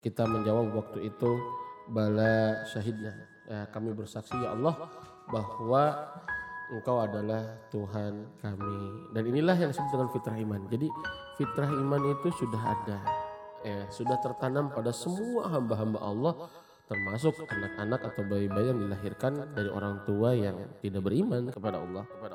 Kita menjawab waktu itu bala syahidna. Ya, kami bersaksi ya Allah bahwa Engkau adalah Tuhan kami. Dan inilah yang disebut dengan fitrah iman. Jadi fitrah iman itu sudah ada. Ya, sudah tertanam pada semua hamba-hamba Allah termasuk anak-anak atau bayi-bayi yang dilahirkan dari orang tua yang tidak beriman kepada Allah kepada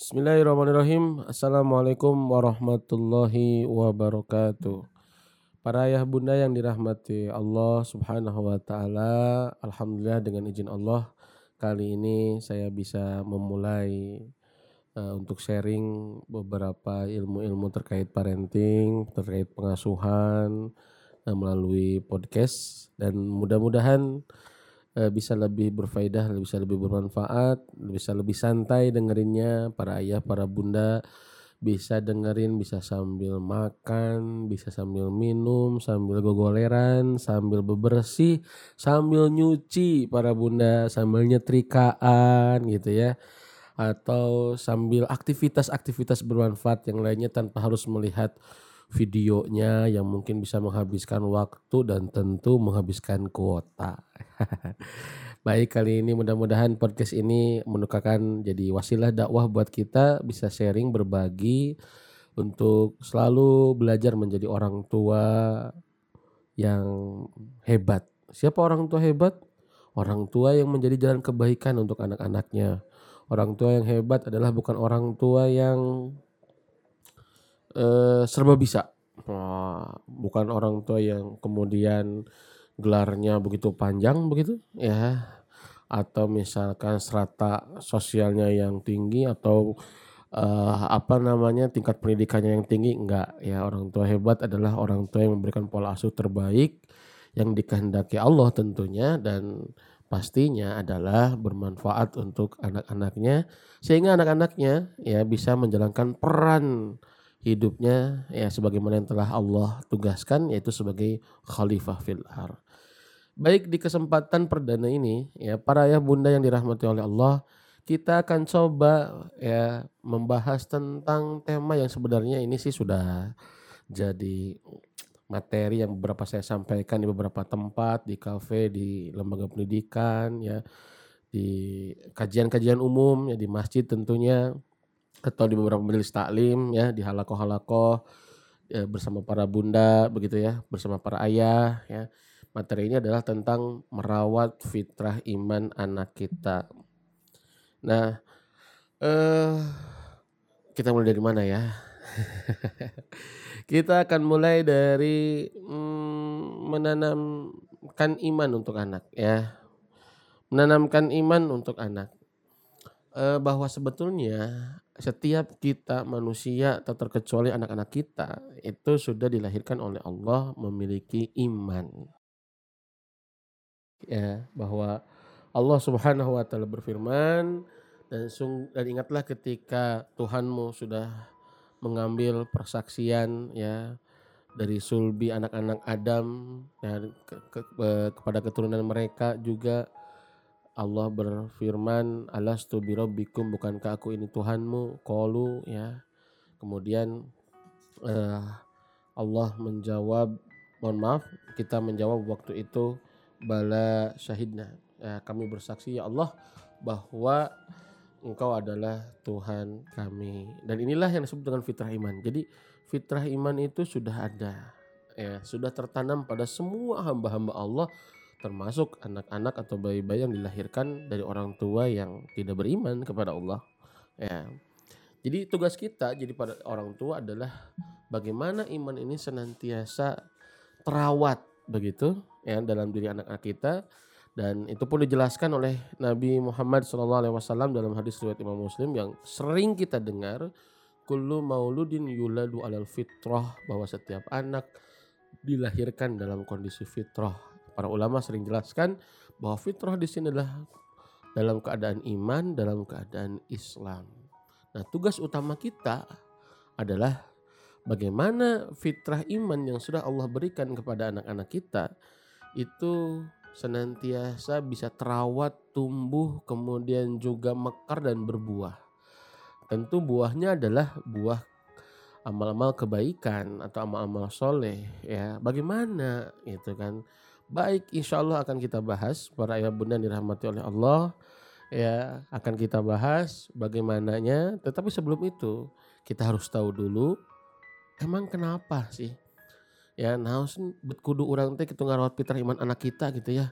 Bismillahirrahmanirrahim. Assalamualaikum warahmatullahi wabarakatuh. Para ayah bunda yang dirahmati Allah Subhanahu wa taala, alhamdulillah dengan izin Allah kali ini saya bisa memulai uh, untuk sharing beberapa ilmu-ilmu terkait parenting, terkait pengasuhan uh, melalui podcast dan mudah-mudahan bisa lebih berfaedah, bisa lebih bermanfaat, bisa lebih santai dengerinnya para ayah, para bunda bisa dengerin, bisa sambil makan, bisa sambil minum, sambil gogoleran, sambil bebersih, sambil nyuci para bunda, sambil nyetrikaan gitu ya. Atau sambil aktivitas-aktivitas bermanfaat yang lainnya tanpa harus melihat videonya yang mungkin bisa menghabiskan waktu dan tentu menghabiskan kuota. Baik kali ini mudah-mudahan podcast ini menukarkan jadi wasilah dakwah buat kita bisa sharing berbagi untuk selalu belajar menjadi orang tua yang hebat. Siapa orang tua hebat? Orang tua yang menjadi jalan kebaikan untuk anak-anaknya. Orang tua yang hebat adalah bukan orang tua yang uh, serba bisa. Wah, bukan orang tua yang kemudian gelarnya begitu panjang begitu ya? Atau misalkan strata sosialnya yang tinggi atau uh, apa namanya tingkat pendidikannya yang tinggi? Enggak ya. Orang tua hebat adalah orang tua yang memberikan pola asuh terbaik yang dikehendaki Allah tentunya dan pastinya adalah bermanfaat untuk anak-anaknya sehingga anak-anaknya ya bisa menjalankan peran hidupnya ya sebagaimana yang telah Allah tugaskan yaitu sebagai khalifah fil ar. Baik di kesempatan perdana ini ya para ayah bunda yang dirahmati oleh Allah kita akan coba ya membahas tentang tema yang sebenarnya ini sih sudah jadi materi yang beberapa saya sampaikan di beberapa tempat di kafe di lembaga pendidikan ya di kajian-kajian umum ya di masjid tentunya atau di beberapa majelis taklim ya di halakoh-halakoh ya, bersama para bunda begitu ya bersama para ayah ya. Materi ini adalah tentang merawat fitrah iman anak kita. Nah eh kita mulai dari mana ya? Kita akan mulai dari hmm, menanamkan iman untuk anak ya. Menanamkan iman untuk anak. Eh, bahwa sebetulnya setiap kita manusia tak terkecuali anak-anak kita itu sudah dilahirkan oleh Allah memiliki iman. Ya, bahwa Allah Subhanahu wa taala berfirman dan sung, dan ingatlah ketika Tuhanmu sudah mengambil persaksian ya dari sulbi anak-anak Adam ya, ke, ke, ke, kepada keturunan mereka juga Allah berfirman, "Alastu birabbikum bukankah aku ini Tuhanmu?" Qalu ya. Kemudian uh, Allah menjawab, mohon maaf, kita menjawab waktu itu bala syahidna. Ya, kami bersaksi ya Allah bahwa Engkau adalah Tuhan kami. Dan inilah yang disebut dengan fitrah iman. Jadi fitrah iman itu sudah ada. Ya, sudah tertanam pada semua hamba-hamba Allah termasuk anak-anak atau bayi-bayi yang dilahirkan dari orang tua yang tidak beriman kepada Allah. Ya. Jadi tugas kita jadi pada orang tua adalah bagaimana iman ini senantiasa terawat begitu ya dalam diri anak-anak kita dan itu pun dijelaskan oleh Nabi Muhammad SAW dalam hadis riwayat Imam Muslim yang sering kita dengar kullu mauludin yuladu alal fitrah bahwa setiap anak dilahirkan dalam kondisi fitrah Para ulama sering jelaskan bahwa fitrah di sini adalah dalam keadaan iman, dalam keadaan Islam. Nah, tugas utama kita adalah bagaimana fitrah iman yang sudah Allah berikan kepada anak-anak kita itu senantiasa bisa terawat, tumbuh, kemudian juga mekar dan berbuah. Tentu buahnya adalah buah amal-amal kebaikan atau amal-amal soleh ya. Bagaimana itu kan? Baik, insya Allah akan kita bahas. Para ayah bunda yang dirahmati oleh Allah ya akan kita bahas bagaimananya. Tetapi sebelum itu kita harus tahu dulu emang kenapa sih? Ya naos kudu orang teh kita ngarawat fitrah iman anak kita gitu ya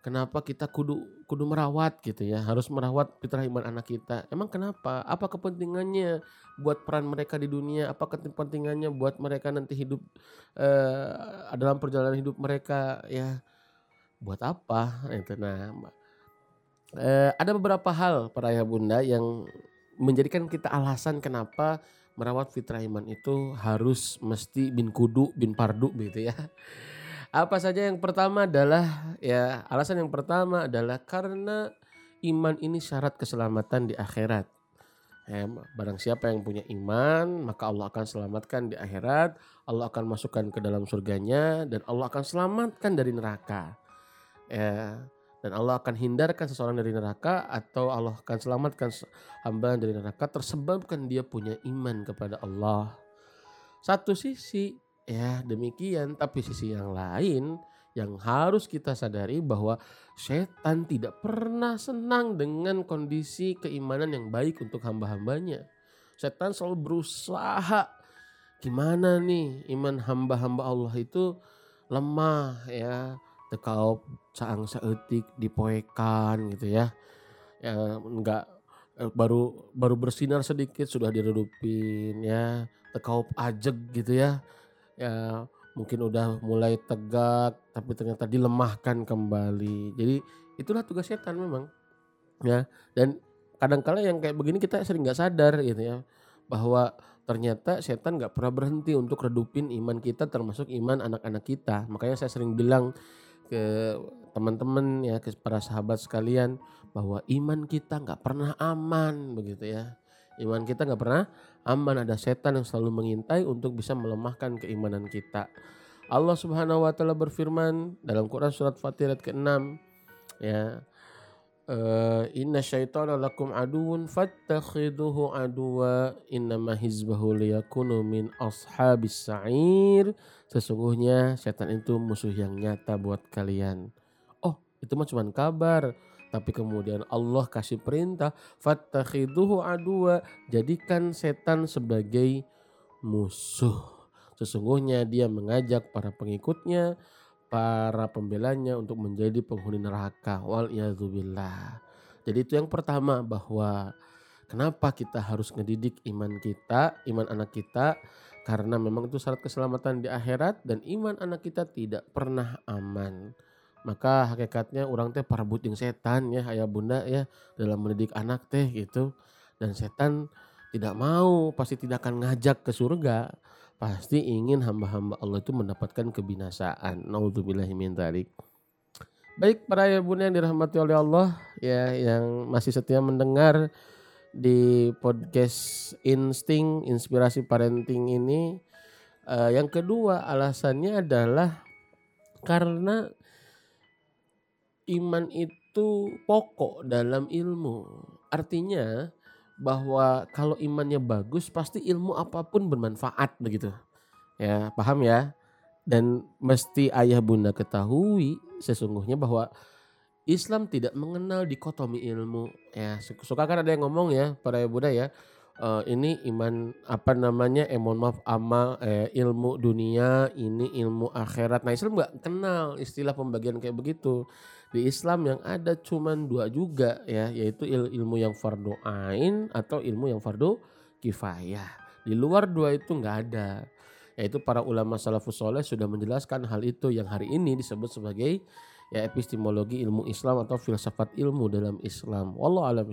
kenapa kita kudu kudu merawat gitu ya harus merawat fitrah iman anak kita. Emang kenapa? Apa kepentingannya buat peran mereka di dunia? Apa kepentingannya buat mereka nanti hidup uh, dalam perjalanan hidup mereka ya? Buat apa? Itu nah uh, ada beberapa hal para ayah bunda yang menjadikan kita alasan kenapa merawat fitrah iman itu harus mesti bin kudu bin pardu gitu ya apa saja yang pertama adalah ya alasan yang pertama adalah karena iman ini syarat keselamatan di akhirat. Ya, barang siapa yang punya iman, maka Allah akan selamatkan di akhirat, Allah akan masukkan ke dalam surganya dan Allah akan selamatkan dari neraka. Ya, dan Allah akan hindarkan seseorang dari neraka atau Allah akan selamatkan hamba dari neraka tersebabkan dia punya iman kepada Allah. Satu sisi Ya, demikian. Tapi sisi yang lain yang harus kita sadari bahwa setan tidak pernah senang dengan kondisi keimanan yang baik untuk hamba-hambanya. Setan selalu berusaha. Gimana nih iman hamba-hamba Allah itu? Lemah ya. Tekau caang saetik dipoekan gitu ya. Ya enggak eh, baru baru bersinar sedikit sudah diredupin ya. Tekau ajeg gitu ya ya mungkin udah mulai tegak tapi ternyata dilemahkan kembali. Jadi itulah tugas setan memang. Ya, dan kadang-kala yang kayak begini kita sering nggak sadar gitu ya bahwa ternyata setan nggak pernah berhenti untuk redupin iman kita termasuk iman anak-anak kita. Makanya saya sering bilang ke teman-teman ya ke para sahabat sekalian bahwa iman kita nggak pernah aman begitu ya. Iman kita nggak pernah aman. Ada setan yang selalu mengintai untuk bisa melemahkan keimanan kita. Allah Subhanahu wa taala berfirman dalam Quran surat Fatir ayat ke-6 ya uh, inna syaitana lakum aduun fattakhiduhu aduwa innama hizbahu liyakunu min ashabis sa'ir. Sesungguhnya setan itu musuh yang nyata buat kalian. Oh itu mah cuma kabar tapi kemudian Allah kasih perintah fattakhiduhu adua jadikan setan sebagai musuh. Sesungguhnya dia mengajak para pengikutnya, para pembelanya untuk menjadi penghuni neraka. Wal Jadi itu yang pertama bahwa kenapa kita harus ngedidik iman kita, iman anak kita karena memang itu syarat keselamatan di akhirat dan iman anak kita tidak pernah aman maka hakikatnya orang teh para buting setan ya ayah bunda ya dalam mendidik anak teh gitu. Dan setan tidak mau pasti tidak akan ngajak ke surga. Pasti ingin hamba-hamba Allah itu mendapatkan kebinasaan. Naudzubillahimin dzalik baik para ayah bunda yang dirahmati oleh Allah ya yang masih setia mendengar di podcast insting inspirasi parenting ini uh, yang kedua alasannya adalah karena iman itu pokok dalam ilmu. Artinya bahwa kalau imannya bagus pasti ilmu apa pun bermanfaat begitu. Ya, paham ya? Dan mesti ayah bunda ketahui sesungguhnya bahwa Islam tidak mengenal dikotomi ilmu. Ya, suka kan ada yang ngomong ya para ayah bunda ya. Uh, ini iman apa namanya eh mohon maaf ama eh, ilmu dunia ini ilmu akhirat nah Islam nggak kenal istilah pembagian kayak begitu di Islam yang ada cuma dua juga ya yaitu il ilmu yang fardu ain atau ilmu yang fardu kifayah. Di luar dua itu nggak ada. Yaitu para ulama salafus soleh sudah menjelaskan hal itu yang hari ini disebut sebagai ya epistemologi ilmu Islam atau filsafat ilmu dalam Islam. Wallahu alam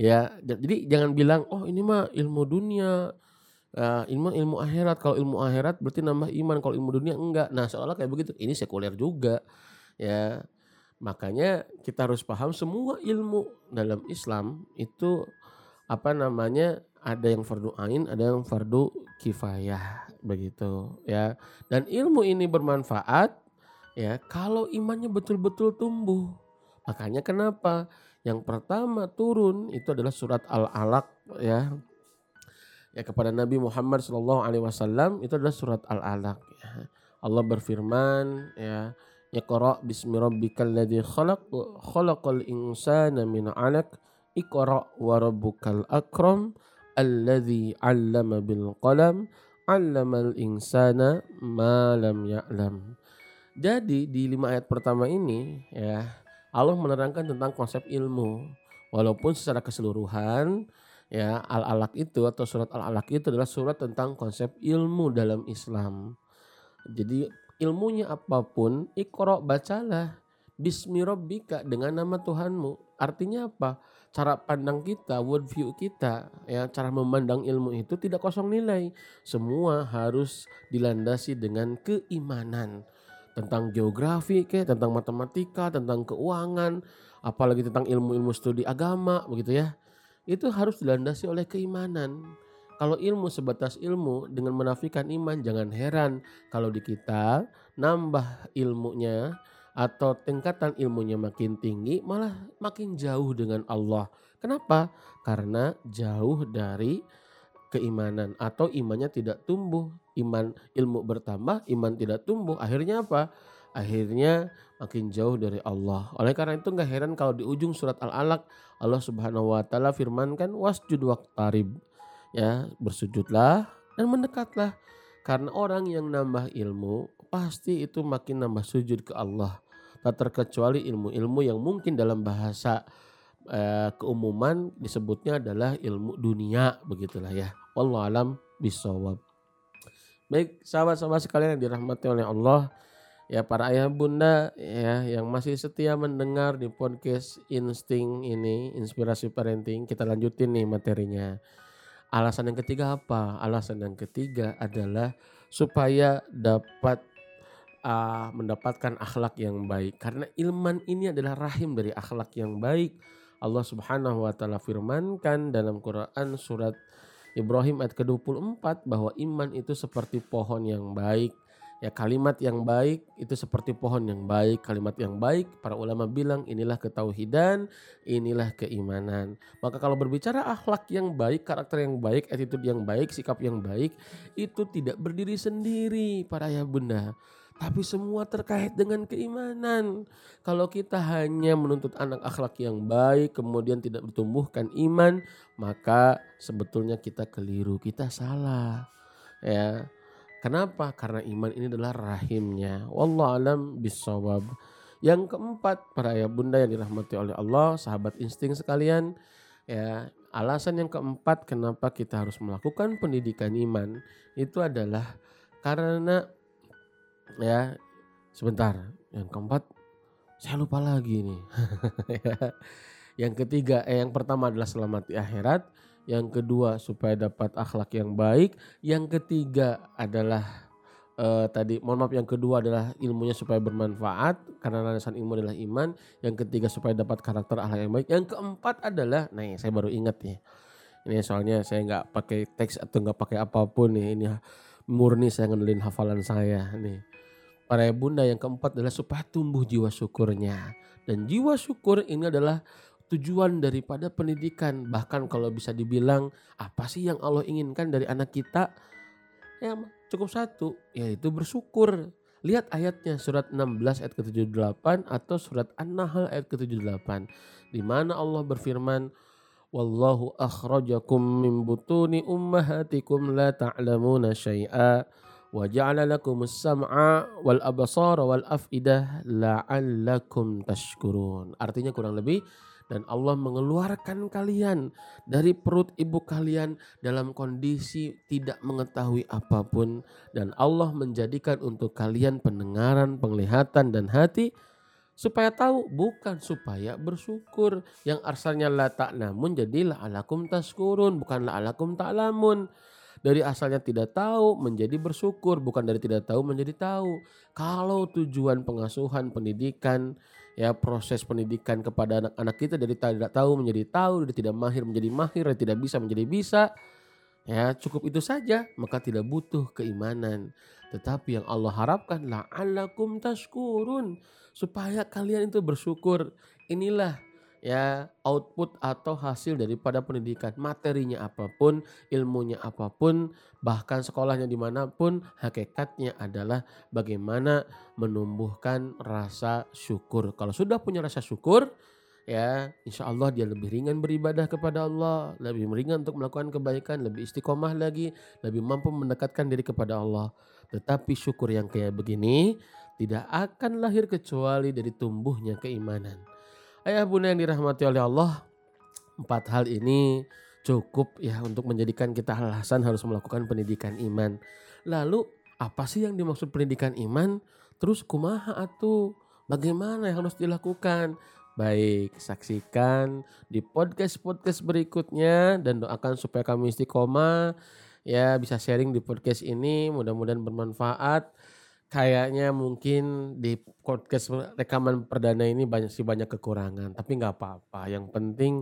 ya jadi jangan bilang oh ini mah ilmu dunia. Uh, ilmu ilmu akhirat. Kalau ilmu akhirat berarti nambah iman. Kalau ilmu dunia enggak. Nah seolah kayak begitu. Ini sekuler juga ya Makanya kita harus paham semua ilmu dalam Islam itu apa namanya ada yang fardu ain, ada yang fardu kifayah begitu ya. Dan ilmu ini bermanfaat ya kalau imannya betul-betul tumbuh. Makanya kenapa? Yang pertama turun itu adalah surat Al-Alaq ya. Ya kepada Nabi Muhammad wasallam itu adalah surat Al-Alaq ya. Allah berfirman ya Iqra bismi rabbikal ladzi khalaq khalaqal insana min 'alaq Iqra wa rabbukal akram alladzi 'allama bil qalam 'allamal insana ma lam ya'lam. Jadi di lima ayat pertama ini ya Allah menerangkan tentang konsep ilmu. Walaupun secara keseluruhan ya Al-Alaq itu atau surat Al-Alaq itu adalah surat tentang konsep ilmu dalam Islam. Jadi ilmunya apa pun, ikro bacalah bismi dengan nama Tuhanmu. Artinya apa? Cara pandang kita, world view kita, ya cara memandang ilmu itu tidak kosong nilai. Semua harus dilandasi dengan keimanan tentang geografi, ke, tentang matematika, tentang keuangan, apalagi tentang ilmu-ilmu studi agama, begitu ya. Itu harus dilandasi oleh keimanan. Kalau ilmu sebatas ilmu dengan menafikan iman, jangan heran kalau di kita nambah ilmunya atau tingkatan ilmunya makin tinggi, malah makin jauh dengan Allah. Kenapa? Karena jauh dari keimanan atau imannya tidak tumbuh. Iman ilmu bertambah, iman tidak tumbuh. Akhirnya apa? Akhirnya makin jauh dari Allah. Oleh karena itu nggak heran kalau di ujung surat Al-Alaq Allah Subhanahu wa taala firmankan wasjud waqtarib ya bersujudlah dan mendekatlah. Karena orang yang nambah ilmu pasti itu makin nambah sujud ke Allah. Tak terkecuali ilmu-ilmu yang mungkin dalam bahasa eh, keumuman disebutnya adalah ilmu dunia begitulah ya. Wallahu alam bisawab baik sahabat-sahabat sekalian yang dirahmati oleh Allah ya para ayah bunda ya yang masih setia mendengar di podcast insting ini inspirasi parenting kita lanjutin nih materinya Alasan yang ketiga apa? Alasan yang ketiga adalah supaya dapat uh, mendapatkan akhlak yang baik. Karena ilman ini adalah rahim dari akhlak yang baik. Allah Subhanahu wa taala firmankan dalam Quran surat Ibrahim ayat ke-24 bahwa iman itu seperti pohon yang baik Ya kalimat yang baik itu seperti pohon yang baik, kalimat yang baik para ulama bilang inilah ketauhidan, inilah keimanan. Maka kalau berbicara akhlak yang baik, karakter yang baik, attitude yang baik, sikap yang baik itu tidak berdiri sendiri para ayah bunda. Tapi semua terkait dengan keimanan. Kalau kita hanya menuntut anak akhlak yang baik, kemudian tidak bertumbuhkan iman, maka sebetulnya kita keliru, kita salah. Ya, Kenapa? Karena iman ini adalah rahimnya. Wallah alam bisawab. Yang keempat, para ayah bunda yang dirahmati oleh Allah, sahabat insting sekalian, ya alasan yang keempat kenapa kita harus melakukan pendidikan iman itu adalah karena ya sebentar, yang keempat saya lupa lagi nih. yang ketiga, eh, yang pertama adalah selamat di akhirat, yang kedua supaya dapat akhlak yang baik, yang ketiga adalah uh, tadi mohon maaf yang kedua adalah ilmunya supaya bermanfaat karena landasan ilmu adalah iman, yang ketiga supaya dapat karakter akhlak yang baik, yang keempat adalah nah saya baru ingat ya. Ini soalnya saya nggak pakai teks atau nggak pakai apa pun nih ini murni saya ngendelin hafalan saya nih. Para bunda yang keempat adalah supaya tumbuh jiwa syukurnya. Dan jiwa syukur ini adalah tujuan daripada pendidikan. Bahkan kalau bisa dibilang apa sih yang Allah inginkan dari anak kita? Ya cukup satu, yaitu bersyukur. Lihat ayatnya surat 16 ayat ke-78 atau surat An-Nahl ayat ke-78 di mana Allah berfirman Wallahu akhrajakum min butuni ummahatikum la ta'lamuna syai'a wa ja'ala lakumus sam'a wal absara wal af'idah la'allakum tashkurun. Artinya kurang lebih dan Allah mengeluarkan kalian dari perut ibu kalian dalam kondisi tidak mengetahui apa pun. Dan Allah menjadikan untuk kalian pendengaran, penglihatan dan hati supaya tahu bukan supaya bersyukur. Yang asalnya la namun jadi la alakum taskurun bukan la alakum ta'lamun dari asalnya tidak tahu menjadi bersyukur bukan dari tidak tahu menjadi tahu kalau tujuan pengasuhan pendidikan ya proses pendidikan kepada anak-anak kita dari tidak tahu menjadi tahu, dari tidak mahir menjadi mahir, dari tidak bisa menjadi bisa. Ya, cukup itu saja, maka tidak butuh keimanan. Tetapi yang Allah harapkan la'allakum tashkurun supaya kalian itu bersyukur. Inilah ya output atau hasil daripada pendidikan. Materinya apa pun ilmunya apa pun bahkan sekolahnya di mana pun hakikatnya adalah bagaimana menumbuhkan rasa syukur. Kalau sudah punya rasa syukur ya insya Allah dia lebih ringan beribadah kepada Allah lebih ringan untuk melakukan kebaikan lebih istiqomah lagi lebih mampu mendekatkan diri kepada Allah. Tetapi syukur yang kayak begini tidak akan lahir kecuali dari tumbuhnya keimanan ayah bunda yang dirahmati oleh Allah empat hal ini cukup ya untuk menjadikan kita alasan harus melakukan pendidikan iman. Lalu apa sih yang dimaksud pendidikan iman? Terus kumaha atuh? Bagaimana yang harus dilakukan? Baik, saksikan di podcast-podcast berikutnya dan doakan supaya kami istiqomah. Ya bisa sharing di podcast ini mudah-mudahan bermanfaat. Kayaknya mungkin di podcast rekaman perdana ini banyak sih banyak kekurangan, tapi nggak apa-apa. Yang penting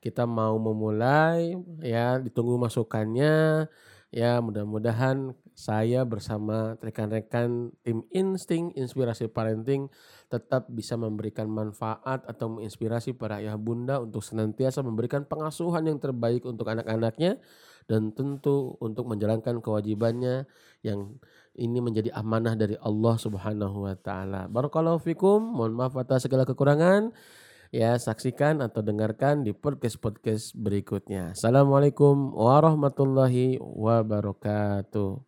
kita mau memulai ya ditunggu masukannya ya mudah-mudahan saya bersama rekan-rekan tim Insting Inspirasi Parenting tetap bisa memberikan manfaat atau menginspirasi para ayah bunda untuk senantiasa memberikan pengasuhan yang terbaik untuk anak-anaknya dan tentu untuk menjalankan kewajibannya yang ini menjadi amanah dari Allah Subhanahu wa taala. Barakallahu fikum. Mohon maaf atas segala kekurangan. Ya, saksikan atau dengarkan di podcast-podcast berikutnya. Assalamualaikum warahmatullahi wabarakatuh.